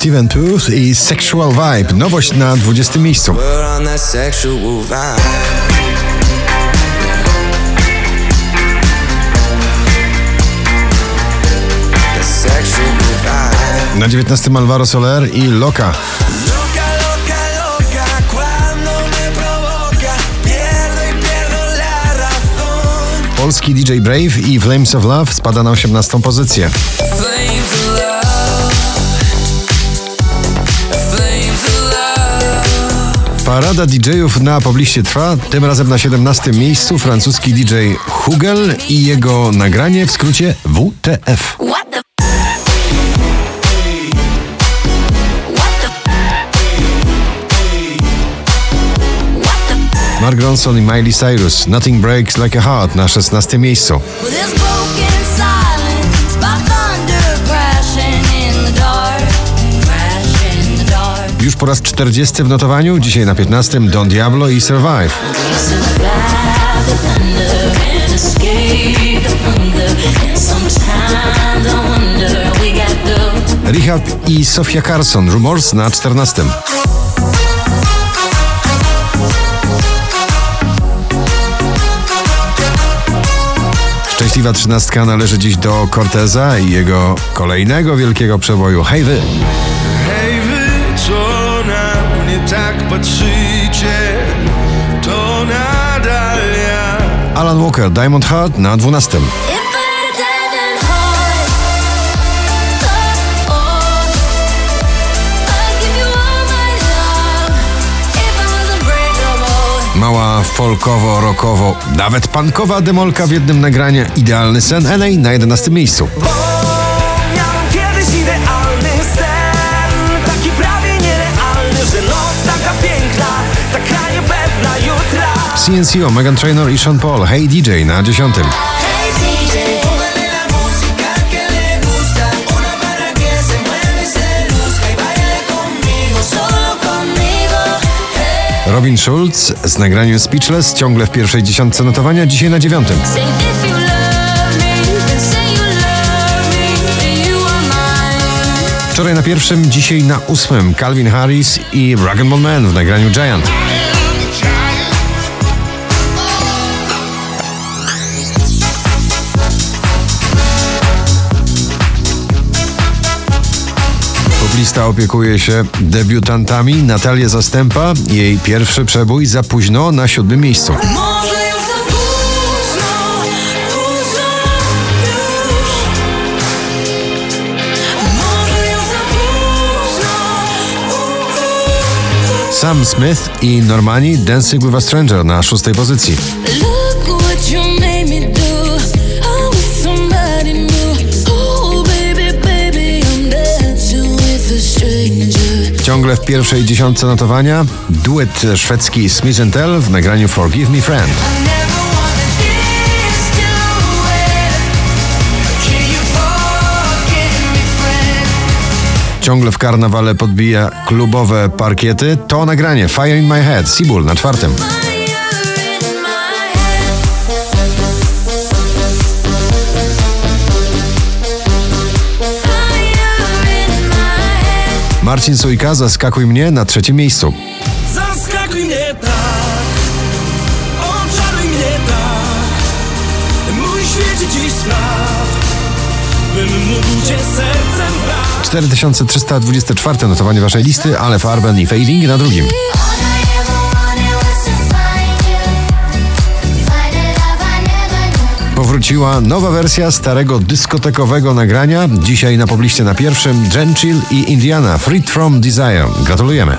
Steven Puth i Sexual Vibe. Nowość na 20 miejscu. Na 19 Alvaro Soler i Loka. Polski DJ Brave i Flames of Love spada na 18 pozycję. Parada DJ-ów na pobliście trwa, tym razem na 17 miejscu francuski DJ Hugel i jego nagranie w skrócie WTF. Mark Ronson i Miley Cyrus Nothing Breaks Like a Heart na 16 miejscu. Już po raz 40 w notowaniu, dzisiaj na 15 Don Diablo i Survive. Rehab i Sofia Carson, Rumors na 14. Szczęśliwa trzynastka należy dziś do Corteza i jego kolejnego wielkiego przeboju Hej wy! Tak patrzycie, to nadal ja. Alan Walker, Diamond Heart na dwunastym. Mała folkowo-rokowo, nawet pankowa demolka w jednym nagraniu. Idealny sen NA na 11 miejscu. CNCO, Megan Trainor i Sean Paul, Hey DJ na 10. Robin Schulz z nagraniem Speechless ciągle w pierwszej dziesiątce notowania, dzisiaj na dziewiątym. Wczoraj na pierwszym, dzisiaj na ósmym Calvin Harris i Rag'n'Bone Man w nagraniu Giant. Lista opiekuje się debiutantami. Natalia Zastępa, jej pierwszy przebój za późno na siódmym miejscu. Sam Smith i Normani Dancing with a Stranger na szóstej pozycji. Ciągle w pierwszej dziesiątce notowania duet szwedzki Smith Tell w nagraniu Forgive Me Friend. Ciągle w karnawale podbija klubowe parkiety. To nagranie Fire in My Head, Seabull na czwartym. Marcin Sujka, Zaskakuj mnie na trzecim miejscu. Zaskakuj mnie tak, oczaruj mnie tak, mój świecie dziś spraw, bym mógł cię sercem brać. 4324 notowanie waszej listy, ale Farben i Fading na drugim. Powróciła nowa wersja starego dyskotekowego nagrania. Dzisiaj na pobliście na pierwszym Genchill i Indiana Freed from Desire. Gratulujemy.